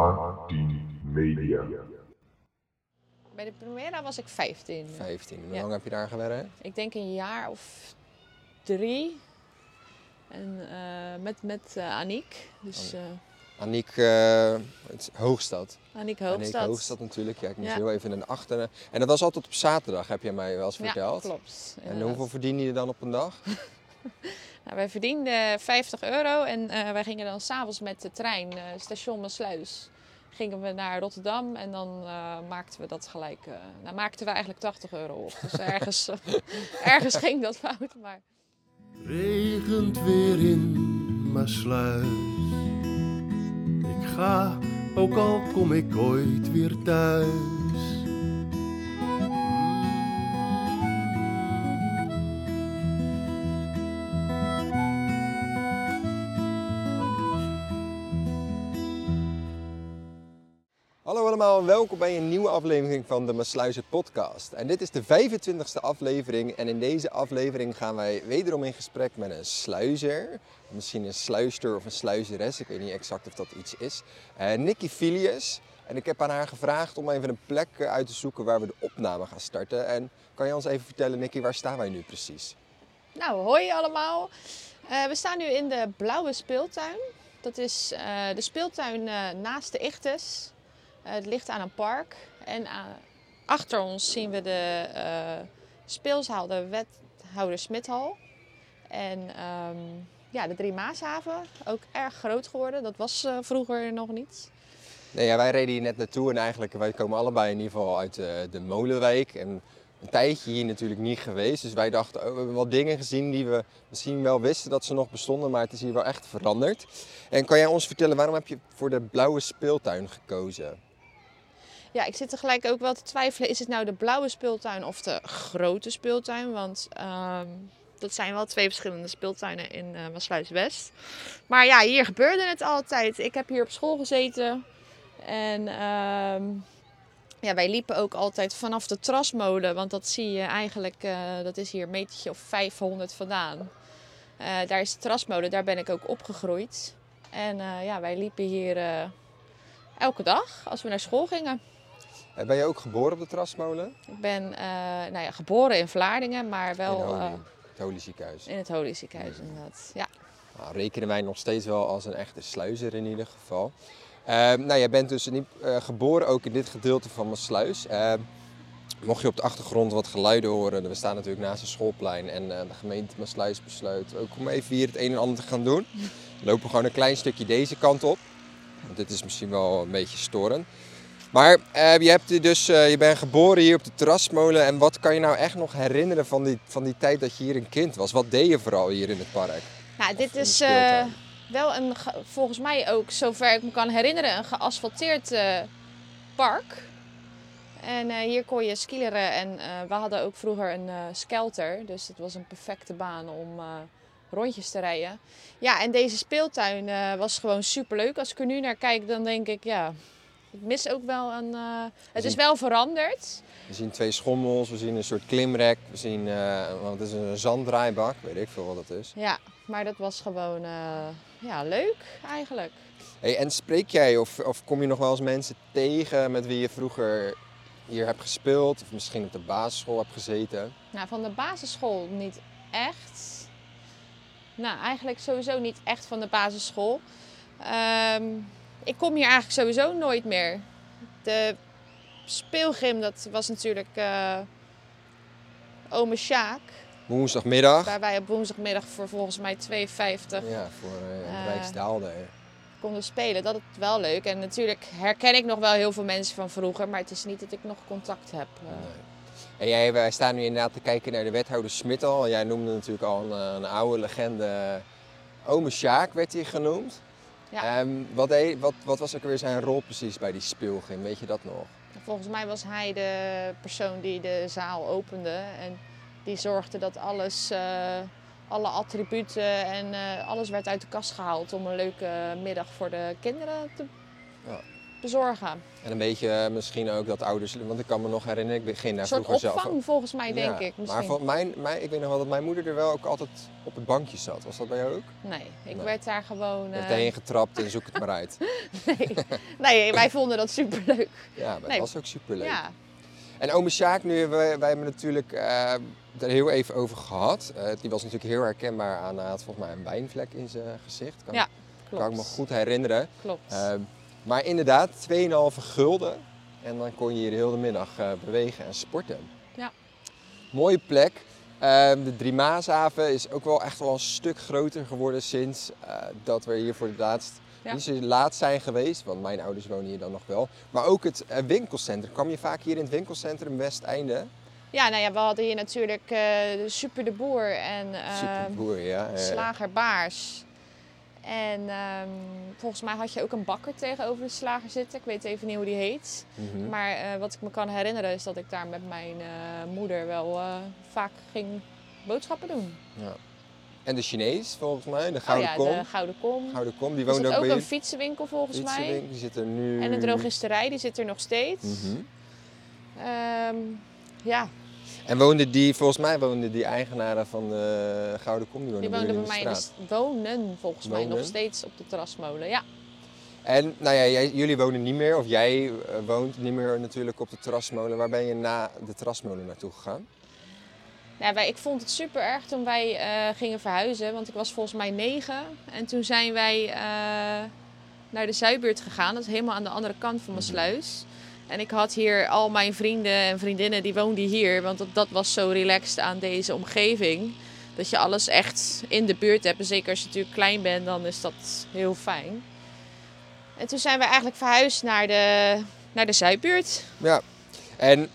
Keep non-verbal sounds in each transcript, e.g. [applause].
H10 Media. Bij de Primera was ik 15. 15. Hoe Ja. lang heb je daar gewerkt? Ik denk een jaar of drie. En eh, met, met eh Aniek. Dus Aniek eh, het is Hoogstad. Aniek Aniek Hoogstad. Hoogstad natuurlijk. Ja, ik moest Ja. heel even in de achteren. En dat was altijd op zaterdag, heb je mij wel eens Ja, verteld. klopt. En hoeveel verdien je dan op een dag? [laughs] [laughs] Nou, wij verdienden 50 euro en eh, wij gingen dan s'avonds met de trein, eh, station Maasluis, gingen we naar Rotterdam en dan eh, maakten we dat gelijk, eh, nou maakten we eigenlijk 80 euro op. Dus [laughs] ergens, ergens ging dat fout, maar... Regent weer in Maasluis. Ik ga, ook al kom ik ooit weer thuis. Allemaal welkom bij een nieuwe aflevering van de Masluizen podcast. En dit is de 25e aflevering en in deze aflevering gaan wij wederom in gesprek met een sluizer. Misschien een sluister of een sluizeres, ik weet niet exact of dat iets is. Eh Nikki Filius. En ik heb aan haar gevraagd om even een plek eh, uit te zoeken waar we de opname gaan starten. En kan je ons even vertellen, Nikki, waar staan wij nu precies? Nou, hoi allemaal. Eh, we staan nu in de Blauwe Speeltuin. Dat is de speeltuin naast de Ichtes. Eh, het ligt aan een park. En achter ons zien we de eh, speelzaal, de wethouder Smithal. En ehm, ja, de Drie Maashaven, ook erg groot geworden. Dat was eh, vroeger nog niet. Nee, ja, wij reden hier net naartoe en eigenlijk, wij komen allebei in ieder geval uit de, Molenwijk. En een tijdje hier natuurlijk niet geweest. Dus wij dachten, oh, we hebben wat dingen gezien die we misschien wel wisten dat ze nog bestonden, maar het is hier wel echt veranderd. En kan jij ons vertellen, waarom heb je voor de blauwe speeltuin gekozen? Ja, ik zit tegelijk ook wel te twijfelen, is het nou de blauwe speeltuin of de grote speeltuin? Want ehm, dat zijn wel twee verschillende speeltuinen in eh Maasluis West. Maar ja, hier gebeurde het altijd. Ik heb hier op school gezeten en ehm, ja, wij liepen ook altijd vanaf de trasmolen, want dat zie je eigenlijk, eh, dat is hier een metertje of 500 vandaan. Eh, daar is de trasmolen, daar ben ik ook opgegroeid. En ja, wij liepen hier elke dag als we naar school gingen. Eh, Ben je ook geboren op de Trasmolen? Ik ben eh, nou ja, geboren in Vlaardingen, maar wel in Holy, eh, het Holy Ziekenhuis. in het Holy Ziekenhuis inderdaad. Ja. Nou, rekenen wij nog steeds wel als een echte sluizer in ieder geval. Ehm, nou, jij bent dus niet, geboren ook in dit gedeelte van Maasluis. Ehm, mocht je op de achtergrond wat geluiden horen, we staan natuurlijk naast een schoolplein en de gemeente Maasluis besluit ook om even hier het een en ander te gaan doen. [laughs] We lopen gewoon een klein stukje deze kant op. Want dit is misschien wel een beetje storend. Maar eh, je, hebt dus, eh, je bent geboren hier op de terrasmolen. En wat kan je nou echt nog herinneren van die, van die tijd dat je hier een kind was? Wat deed je vooral hier in het park? Nou, Of dit is eh, wel een, ge- volgens mij ook, zover ik me kan herinneren, een geasfalteerd park. En hier kon je skileren en we hadden ook vroeger een skelter. Dus het was een perfecte baan om rondjes te rijden. Ja, en deze speeltuin was gewoon superleuk. Als ik er nu naar kijk, dan denk ik, ja, ik mis ook wel een... eh, het is wel veranderd. We zien twee schommels, we zien een soort klimrek, we zien, eh want het is een zanddraaibak, weet ik veel wat dat is. Ja, maar dat was gewoon eh, ja, leuk eigenlijk. Hey, en spreek jij of, of kom je nog wel eens mensen tegen met wie je vroeger hier hebt gespeeld of misschien op de basisschool hebt gezeten? Nou, van de basisschool niet echt. Nou, eigenlijk sowieso niet echt van de basisschool. Ehm, ik kom hier eigenlijk sowieso nooit meer. De speelgym, dat was natuurlijk eh ome Sjaak. Woensdagmiddag. Waar wij op woensdagmiddag voor volgens mij 2,50 Ja, voor Eh, Rijksdaalde. konden spelen. Dat is wel leuk. En natuurlijk herken ik nog wel heel veel mensen van vroeger. Maar het is niet dat ik nog contact heb. eh. En jij, wij staan nu inderdaad te kijken naar de wethouder Smit al. Jij noemde natuurlijk al een, een oude legende. Ome Sjaak werd hij genoemd. Ja. Ehm, wat, deed- wat, wat was ook weer zijn rol precies bij die speelgym? Weet je dat nog? Volgens mij was hij de persoon die de zaal opende en die zorgde dat alles, eh, alle attributen en eh, alles werd uit de kast gehaald om een leuke middag voor de kinderen te bezorgen. En een beetje eh, misschien ook dat ouders, want ik kan me nog herinneren, ik begin daar Een soort vroeger zelf opvang ook. volgens mij, denk Ja, ik. Maar Misschien. van mijn, mijn, ik weet nog wel dat mijn moeder er wel ook altijd op het bankje zat. Was dat bij jou ook? Nee, ik Nee. werd daar gewoon... Je eh, hebt erheen getrapt en zoek het maar uit. [laughs] nee. nee, wij vonden dat superleuk. Ja, maar Nee. het was ook superleuk. Ja, En ome Sjaak, nu, wij, wij hebben natuurlijk eh er heel even over gehad. Eh, die was natuurlijk heel herkenbaar aan, had volgens mij een wijnvlek in zijn gezicht. Kan, Ja, kan ik me klopt. goed herinneren. klopt. Maar inderdaad, 2,5 gulden. En dan kon je hier heel de middag eh, bewegen en sporten. Ja. Mooie plek. Ehm, de Drie Maashaven is ook wel echt wel een stuk groter geworden sinds eh, dat we hier voor het laatst Ja. niet zo laat zijn geweest. Want mijn ouders wonen hier dan nog wel. Maar ook het eh, winkelcentrum. Kwam je vaak hier in het winkelcentrum Westeinde? Ja, nou ja, we hadden hier natuurlijk de Super de Boer en ehm, Superboer, ja. eh, Slager Baars. En ehm, volgens mij had je ook een bakker tegenover de slager zitten. Ik weet even niet hoe die heet. mhm. Maar eh, wat ik me kan herinneren is dat ik daar met mijn eh, moeder wel eh, vaak ging boodschappen doen. ja. En de Chinees, volgens mij. De Oh Gouden ja, Kom. de Gouden Kom. Gouden Kom, die zit ook ook bij een fietsenwinkel volgens mij. Fietsenwinkel, Die zit er nu... En een drogisterij, die zit er nog steeds. Mhm. Ehm, ja, En woonde die, volgens mij woonden die eigenaren van de Gouden Kom, die die woonden, woonden bij mij in de wonen volgens mij nog steeds op de terrasmolen. Ja, En nou ja, jij, jullie wonen niet meer, of jij eh, woont niet meer natuurlijk op de terrasmolen. Waar ben je na de terrasmolen naartoe gegaan? Ja, wij, ik vond het super erg toen wij eh, gingen verhuizen, want ik was volgens mij negen. En toen zijn wij eh, naar de Zuidbuurt gegaan, dat is helemaal aan de andere kant van mijn sluis. En ik had hier al mijn vrienden en vriendinnen, die woonden hier, want dat, was zo relaxed aan deze omgeving. Dat je alles echt in de buurt hebt. En zeker als je natuurlijk klein bent, dan is dat heel fijn. En toen zijn we eigenlijk verhuisd naar de, naar de Zuidbuurt. Ja. En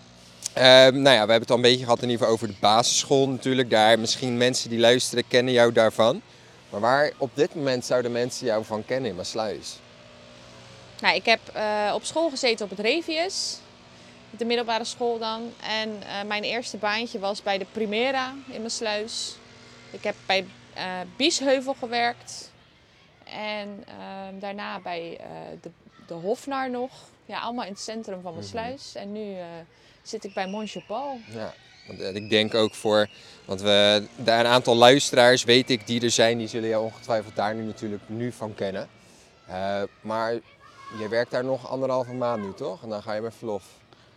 ehm, nou ja, we hebben het al een beetje gehad in ieder geval over de basisschool natuurlijk. Daar misschien mensen die luisteren kennen jou daarvan. Maar waar op dit moment zouden mensen jou van kennen in Maasluis? Nou, ik heb eh, op school gezeten op het Revius, de middelbare school dan. En eh, mijn eerste baantje was bij de Primera in mijn sluis. Ik heb bij eh, Biesheuvel gewerkt. En ehm, daarna bij de, de Hofnar nog. Ja, allemaal in het centrum van mijn Mhm. sluis. En nu zit ik bij Montjepal. Ja, want ik denk ook voor, want we, daar een aantal luisteraars weet ik die er zijn, die zullen jou ongetwijfeld daar nu natuurlijk nu van kennen. Maar je werkt daar nog anderhalve maand nu toch? En dan ga je met verlof.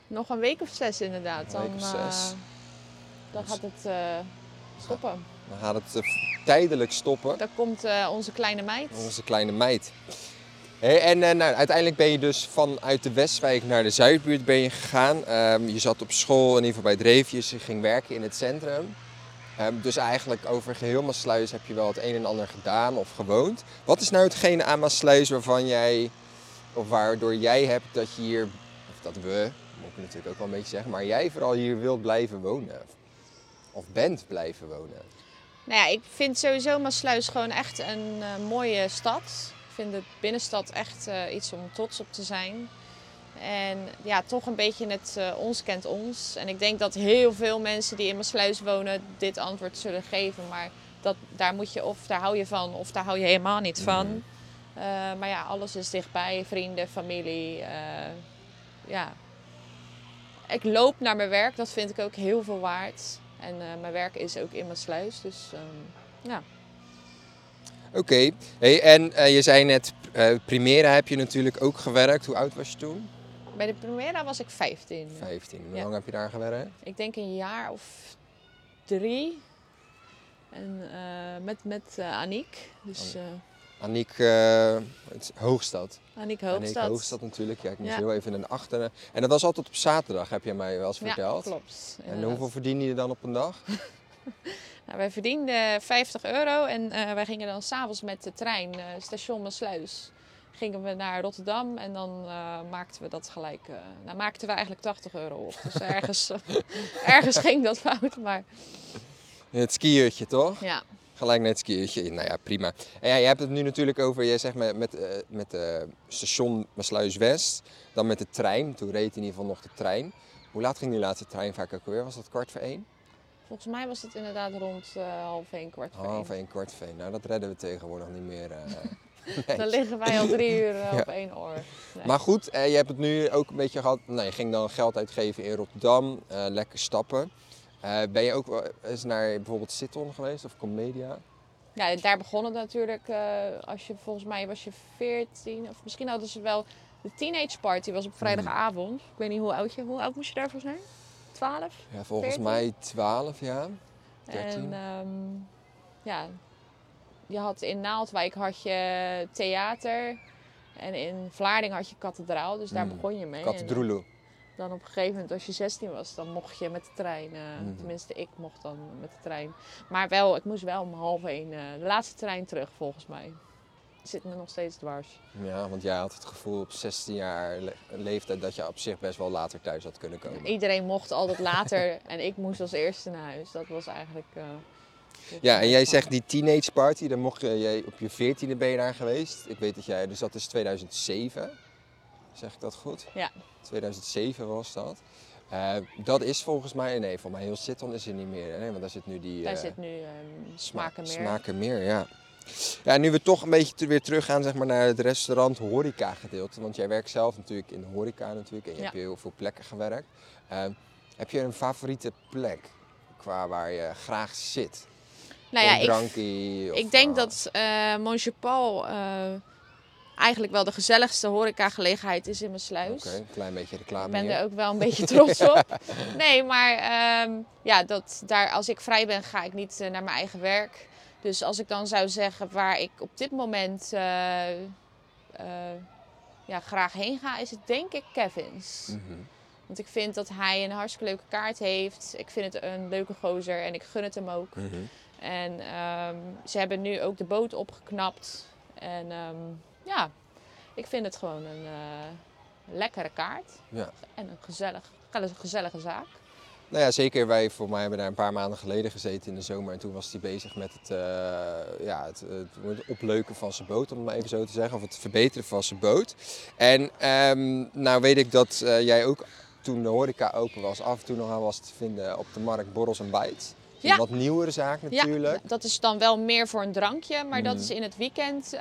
Nog een week of zes inderdaad. Een week Dan, of eh, zes. dan gaat het eh, stoppen. Dan gaat het eh, tijdelijk stoppen. Dan komt onze kleine meid. Onze kleine meid. Hé, en nou, uiteindelijk ben je dus vanuit de Westwijk naar de Zuidbuurt ben je gegaan. Ehm, je zat op school, in ieder geval bij Dreefjes, je ging werken in het centrum. Ehm, dus eigenlijk over geheel Maasluis heb je wel het een en ander gedaan of gewoond. Wat is nou hetgene aan Maasluis waarvan jij, of waardoor jij hebt dat je hier, of dat we, moet ik natuurlijk ook wel een beetje zeggen, maar jij vooral hier wilt blijven wonen? Of bent blijven wonen? Nou ja, ik vind sowieso Maasluis gewoon echt een eh, mooie stad. Ik vind de binnenstad echt eh, iets om trots op te zijn. En ja, toch een beetje het eh, ons kent ons. En ik denk dat heel veel mensen die in Maasluis wonen dit antwoord zullen geven. Maar dat, daar moet je of daar hou je van of daar hou je helemaal niet van. Eh, maar ja, alles is dichtbij. Vrienden, familie. eh, ja. Ik loop naar mijn werk. Dat vind ik ook heel veel waard. En eh, mijn werk is ook in Maasluis. Dus ehm, ja. Oké, hey, en je zei net, Primera heb je natuurlijk ook gewerkt. Hoe oud was je toen? Bij de Primera was ik 15. 15. Hoe Ja. lang heb je daar gewerkt? Ik denk een jaar of drie. En met, met Aniek. Dus eh Aniek eh, is Hoogstad. Aniek Aniek Hoogstad. Hoogstad natuurlijk. Ja, ik moest Ja. heel even in de achteren. En dat was altijd op zaterdag, heb je mij wel eens Ja, verteld. klopt. En hoeveel verdien je dan op een dag? [laughs] Nou, wij verdienden 50 euro en eh, wij gingen dan s'avonds met de trein, eh, station Maasluis, gingen we naar Rotterdam en dan maakten we dat gelijk, eh, nou maakten we eigenlijk 80 euro op. Dus ergens, [laughs] ergens ging dat fout, maar Het skiertje, toch? ja. Gelijk naar het skiertje. Nou ja, prima. En ja, je hebt het nu natuurlijk over, je zegt met, met, eh, met eh, station Maasluis West, dan met de trein. Toen reed in ieder geval nog de trein. Hoe laat ging die laatste trein vaak ook alweer? Was dat kwart voor één? Volgens mij was het inderdaad rond eh, half één, kwart voor Half één. één, kwart voor één. Nou, dat redden we tegenwoordig niet meer. [laughs] [laughs] Dan liggen wij al drie uur [laughs] Ja. op één oor. Nee. Maar goed, je hebt het nu ook een beetje gehad. Nou, je ging dan geld uitgeven in Rotterdam, lekker stappen. Eh, ben je ook eens naar bijvoorbeeld Sitton geweest of Comedia? Ja, daar begon het natuurlijk. eh, als je volgens mij was je 14 of misschien hadden ze wel de teenage party was op vrijdagavond. Ik weet niet hoe oud je. Hoe oud moest je daarvoor zijn? 12? Ja, volgens 14? mij 12 jaar. 13. En ehm, ja, je had in Naaldwijk had je theater en in Vlaardingen had je kathedraal. Dus daar Mm. begon je mee. En Katedroelo. Dan op een gegeven moment, als je 16 was, dan mocht je met de trein. eh, Mhm. Tenminste, ik mocht dan met de trein. Maar wel, ik moest wel om half één eh, de laatste trein terug, volgens mij. Zit me nog steeds dwars. Ja, want jij had het gevoel op 16 jaar le- leeftijd dat je op zich best wel later thuis had kunnen komen. Iedereen mocht altijd later [laughs] en ik moest als eerste naar huis. Dat was eigenlijk. eh, Ja, en jij zegt die teenage party, dan mocht je, jij op je 14e ben je daar geweest. Ik weet dat jij, dus dat is 2007. Zeg ik dat goed? Ja. 2007 was dat. Eh, dat is volgens mij, nee, voor mij heel Sitton is er niet meer. Hè? Want daar zit nu die... Daar eh, zit nu ehm smaken meer. Smaken meer, ja. Ja, nu we toch een beetje weer teruggaan zeg maar, naar het restaurant horeca gedeelte. Want jij werkt zelf natuurlijk in de horeca natuurlijk en je Ja. hebt heel veel plekken gewerkt. Ehm, heb je een favoriete plek qua waar je graag zit? Nou ja, ik, ik denk eh, dat Monsieur Paul eh, eigenlijk wel de gezelligste horecagelegenheid is in mijn sluis. Oké, een klein beetje reclame Ik ben hier. er ook wel een beetje trots [laughs] op. Nee, maar ehm, ja, dat, daar, als ik vrij ben, ga ik niet eh, naar mijn eigen werk. Dus als ik dan zou zeggen waar ik op dit moment eh, eh, ja, graag heen ga, is het denk ik Kevin's. Mhm. Want ik vind dat hij een hartstikke leuke kaart heeft. Ik vind het een leuke gozer en ik gun het hem ook. Mhm. En ehm, ze hebben nu ook de boot opgeknapt. En ehm, ja, ik vind het gewoon een eh, lekkere kaart. Ja. En een gezellig, een gezellige zaak. Nou ja, zeker. Wij voor mij hebben daar een paar maanden geleden gezeten in de zomer. En toen was hij bezig met het, eh, ja, het, het opleuken van zijn boot, om het maar even zo te zeggen. Of het verbeteren van zijn boot. En ehm, nou weet ik dat eh, jij ook toen de horeca open was, af en toe nog aan was te vinden op de markt Borrels en. Een Ja. wat nieuwere zaak natuurlijk. Ja, dat is dan wel meer voor een drankje. Maar dat Mhm. is in het weekend.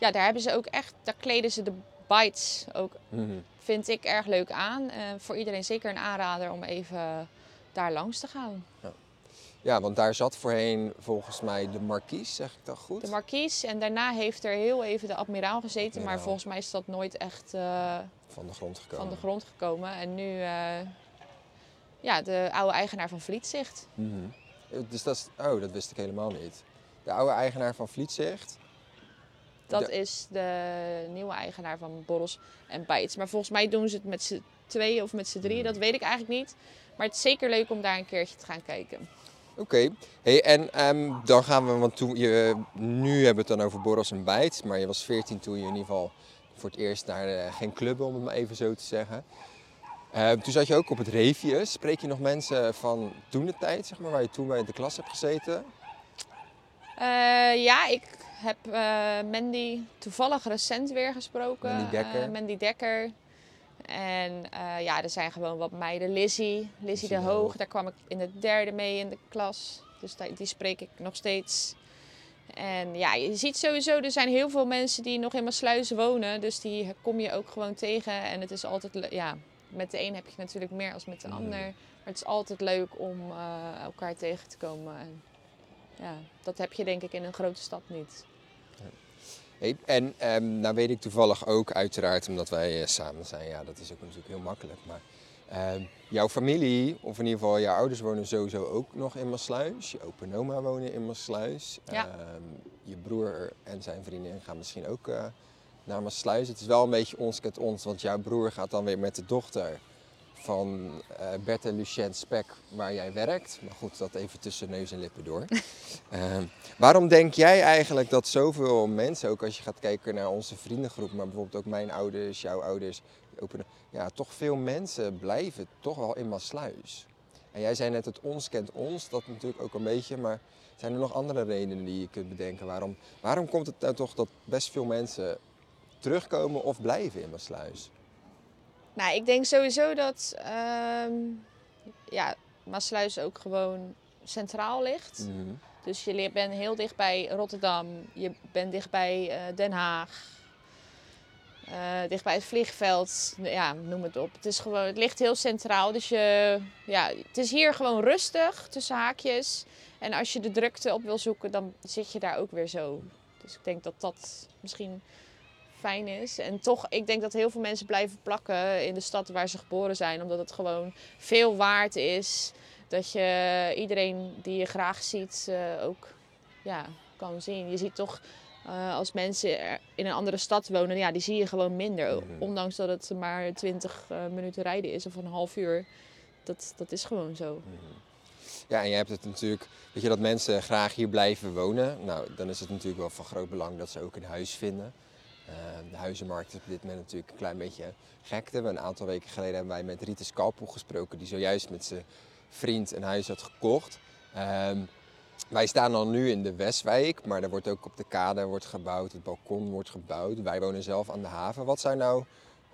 Ja, daar hebben ze ook echt, daar kleden ze de bites ook, Mhm. vind ik, erg leuk aan. Eh, voor iedereen zeker een aanrader om even daar langs te gaan. Ja, want daar zat voorheen volgens mij de marquise, zeg ik dat goed? De Marquise en daarna heeft er heel even de admiraal gezeten. Maar volgens mij is dat nooit echt eh, Van de grond gekomen. van de grond gekomen. En nu, eh, ja, de oude eigenaar van Vlietzicht. Mhm. Dus dat is, oh, dat wist ik helemaal niet. De oude eigenaar van Vlietzicht. Dat De- is de nieuwe eigenaar van Borrels en Bites. Maar volgens mij doen ze het met z'n tweeën of met z'n drieën. Dat weet ik eigenlijk niet. Maar het is zeker leuk om daar een keertje te gaan kijken. Oké, hey, en ehm, dan gaan we, want toen je, nu hebben we het dan over Borrels en Bijt, maar je was 14 toen je in ieder geval voor het eerst naar eh, geen club, om het maar even zo te zeggen. Ehm, toen zat je ook op het Revius. Spreek je nog mensen van toen de tijd, zeg maar, waar je toen bij de klas hebt gezeten? Eh, ja, ik heb eh, Mandy toevallig recent weer gesproken. Mandy Dekker. Eh, Mandy Dekker. En ja, er zijn gewoon wat meiden. Lizzie, Lizzie de Hoog. Daar kwam ik in de derde mee in de klas. Dus die, die spreek ik nog steeds. En ja, je ziet sowieso, er zijn heel veel mensen die nog in Maasluis wonen. Dus die kom je ook gewoon tegen. En het is altijd, ja, met de een heb je natuurlijk meer als met de Mhm. ander. Maar het is altijd leuk om elkaar tegen te komen. En, ja, dat heb je denk ik in een grote stad niet. Hey, en ehm, nou weet ik toevallig ook, uiteraard, omdat wij eh, samen zijn, ja, dat is ook natuurlijk heel makkelijk. Maar ehm, jouw familie, of in ieder geval jouw ouders, wonen sowieso ook nog in Maasluis. Je opa en oma wonen in Maasluis. Ja. Ehm, je broer en zijn vriendin gaan misschien ook eh, naar Maasluis. Het is wel een beetje ons kent ons, want jouw broer gaat dan weer met de dochter van eh Bert en Lucien Spek, waar jij werkt. Maar goed, dat even tussen neus en lippen door. [laughs] Ehm, waarom denk jij eigenlijk dat zoveel mensen, ook als je gaat kijken naar onze vriendengroep, maar bijvoorbeeld ook mijn ouders, jouw ouders, ja, toch veel mensen blijven toch wel in Maasluis? En jij zei net, het ons kent ons, dat natuurlijk ook een beetje, maar zijn er nog andere redenen die je kunt bedenken? Waarom, waarom komt het nou toch dat best veel mensen terugkomen of blijven in Maasluis? Nou, ik denk sowieso dat ehm ja, Maasluis ook gewoon centraal ligt. Mhm. Dus je bent heel dicht bij Rotterdam, je bent dicht bij eh, Den Haag, eh, dicht bij het vliegveld, ja, noem het op. Het, is gewoon, het ligt heel centraal, dus je, ja, het is hier gewoon rustig tussen haakjes. En als je de drukte op wil zoeken, dan zit je daar ook weer zo. Dus ik denk dat dat misschien fijn is. En toch, ik denk dat heel veel mensen blijven plakken in de stad waar ze geboren zijn. Omdat het gewoon veel waard is. Dat je iedereen die je graag ziet eh, ook ja, kan zien. Je ziet toch, eh, als mensen in een andere stad wonen, ja, die zie je gewoon minder. Ondanks dat het maar 20 eh, minuten rijden is of een half uur. Dat, dat is gewoon zo. Ja, en je hebt het natuurlijk, weet je, dat mensen graag hier blijven wonen. Nou, dan is het natuurlijk wel van groot belang dat ze ook een huis vinden. Eh, de huizenmarkt is op dit moment natuurlijk een klein beetje gekte. Een aantal weken geleden hebben wij met Riete Skalpoel gesproken, die zojuist met zijn vriend een huis had gekocht. Ehm, wij staan al nu in de Westwijk, maar er wordt ook op de kade wordt gebouwd, het balkon wordt gebouwd. Wij wonen zelf aan de haven. Wat zou nou,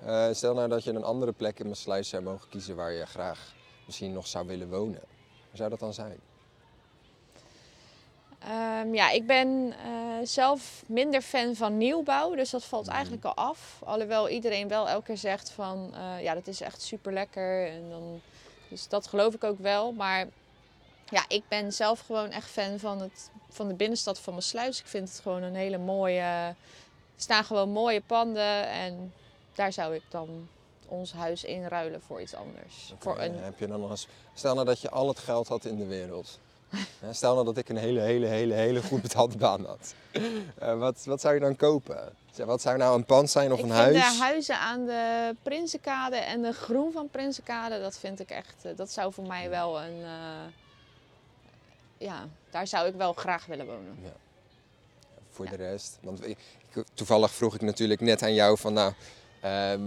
eh, stel nou dat je een andere plek in Maassluis zou mogen kiezen waar je graag misschien nog zou willen wonen. Waar zou dat dan zijn? Ehm, ja, ik ben eh, zelf minder fan van nieuwbouw, dus dat valt Mhm. eigenlijk al af. Alhoewel iedereen wel elke keer zegt van, eh, ja, dat is echt super lekker. En dan, dus dat geloof ik ook wel. Maar ja, ik ben zelf gewoon echt fan van, het, van de binnenstad van Maassluis. Ik vind het gewoon een hele mooie... Er staan gewoon mooie panden en daar zou ik dan ons huis inruilen voor iets anders. Voor een, Heb je dan eens, stel nou dat je al het geld had in de wereld. Stel nou dat ik een hele, hele, hele, hele goed betaalde baan had. Eh, wat, wat zou je dan kopen? Wat zou nou een pand zijn of ik een vind huis? de huizen aan de Prinsenkade en de groen van Prinsenkade, dat vind ik echt, eh, dat zou voor mij wel een, eh, ja, daar zou ik wel graag willen wonen. Voor Ja. de rest. Want ik- ik- toevallig vroeg ik natuurlijk net aan jou van nou, ehm,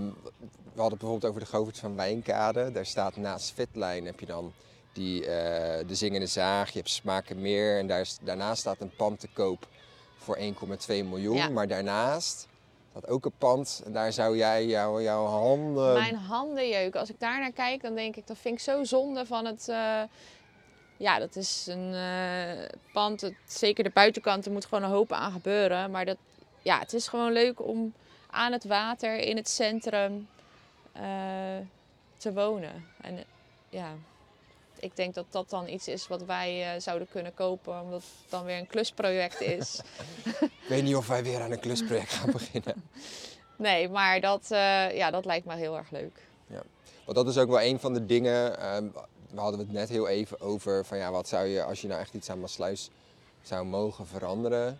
we hadden het bijvoorbeeld over de Govert van Wijnkade. Daar staat naast Vetlijn heb je dan die, eh, de Zingende Zaag, je hebt Smaken Meer en daar, is- daarnaast staat een pand te koop voor 1,2 miljoen. Ja. Maar daarnaast staat ook een pand en daar zou jij jouw jouw handen... Mijn handen jeuken. Als ik daar naar kijk, dan denk ik, dat vind ik zo zonde van het, eh, ja, dat is een eh, pand, het, zeker de buitenkant, er moet gewoon een hoop aan gebeuren. Maar dat, ja, het is gewoon leuk om aan het water, in het centrum, te wonen. En ja, ik denk dat dat dan iets is wat wij eh, zouden kunnen kopen, omdat het dan weer een klusproject is. [laughs] Ik weet niet of wij weer aan een klusproject gaan beginnen. [laughs] nee, maar dat, eh, ja, dat lijkt me heel erg leuk. Want dat is ook wel een van de dingen. ehm, we hadden het net heel even over van ja, wat zou je als je nou echt iets aan Maasluis zou mogen veranderen.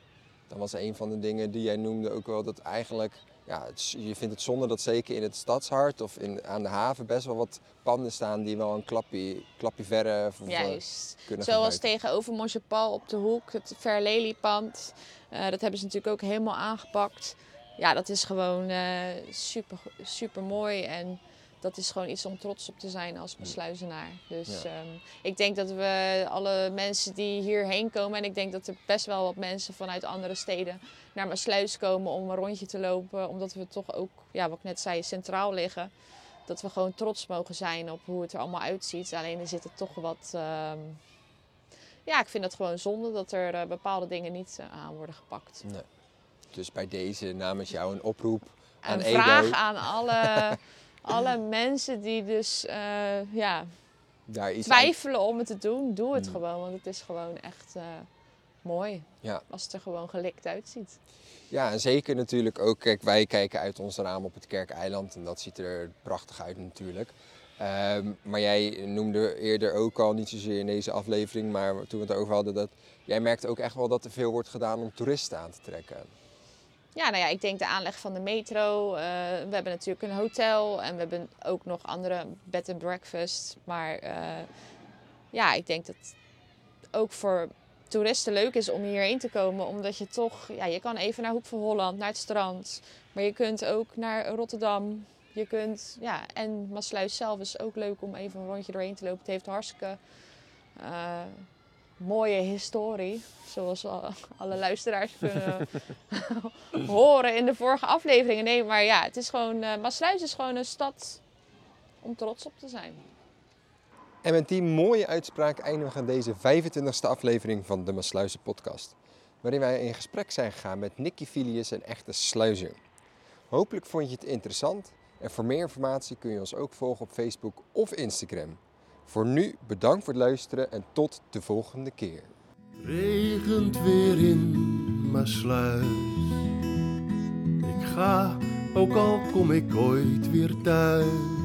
Dan was een van de dingen die jij noemde ook wel dat eigenlijk, ja, het je vindt het zonde dat zeker in het stadshart of in, aan de haven best wel wat panden staan die wel een klapje, klapje verre Juist. kunnen Zoals gebruiken. tegenover Monchepal op de hoek, het Verleliepand. Eh dat hebben ze natuurlijk ook helemaal aangepakt. Ja, dat is gewoon eh, super, super mooi. En dat is gewoon iets om trots op te zijn als besluizenaar. Dus Ja. ehm, ik denk dat we alle mensen die hierheen komen... en ik denk dat er best wel wat mensen vanuit andere steden naar Maasluis komen om een rondje te lopen. Omdat we toch ook, ja, wat ik net zei, centraal liggen. Dat we gewoon trots mogen zijn op hoe het er allemaal uitziet. Alleen er zitten toch wat... ehm, ja, ik vind het gewoon zonde dat er eh, bepaalde dingen niet eh, aan worden gepakt. Nee. Dus bij deze namens jou een oproep aan Een Edo. vraag aan alle, [laughs] alle mensen die dus eh, ja, Daar iets aan- twijfelen om het te doen. Doe het Mm. gewoon, want het is gewoon echt eh, mooi. Ja. Als het er gewoon gelikt uitziet. Ja, en zeker natuurlijk ook, kijk, wij kijken uit ons raam op het Kerkeiland en dat ziet er prachtig uit natuurlijk. Ehm, maar jij noemde eerder ook al, niet zozeer in deze aflevering, maar toen we het over hadden, dat jij merkt ook echt wel dat er veel wordt gedaan om toeristen aan te trekken. Ja, nou ja, ik denk de aanleg van de metro. eh, we hebben natuurlijk een hotel en we hebben ook nog andere bed and breakfast. Maar eh, ja, ik denk dat ook voor toeristen leuk is om hierheen te komen. Omdat je toch, ja, je kan even naar Hoek van Holland, naar het strand. Maar je kunt ook naar Rotterdam. Je kunt, ja, en Maasluis zelf is ook leuk om even een rondje doorheen te lopen. Het heeft hartstikke eh, mooie historie. Zoals al- alle luisteraars kunnen [laughs] horen in de vorige afleveringen. Nee, maar ja, het is gewoon, eh Maasluis is gewoon een stad om trots op te zijn. En met die mooie uitspraak eindigen we deze 25e aflevering van de Maasluizen podcast. Waarin wij in gesprek zijn gegaan met Nicky Filius, een echte sluizer. Hopelijk vond je het interessant en voor meer informatie kun je ons ook volgen op Facebook of Instagram. Voor nu bedankt voor het luisteren en tot de volgende keer. Regent weer in Maasluis. Ik ga, ook al kom ik ooit weer thuis.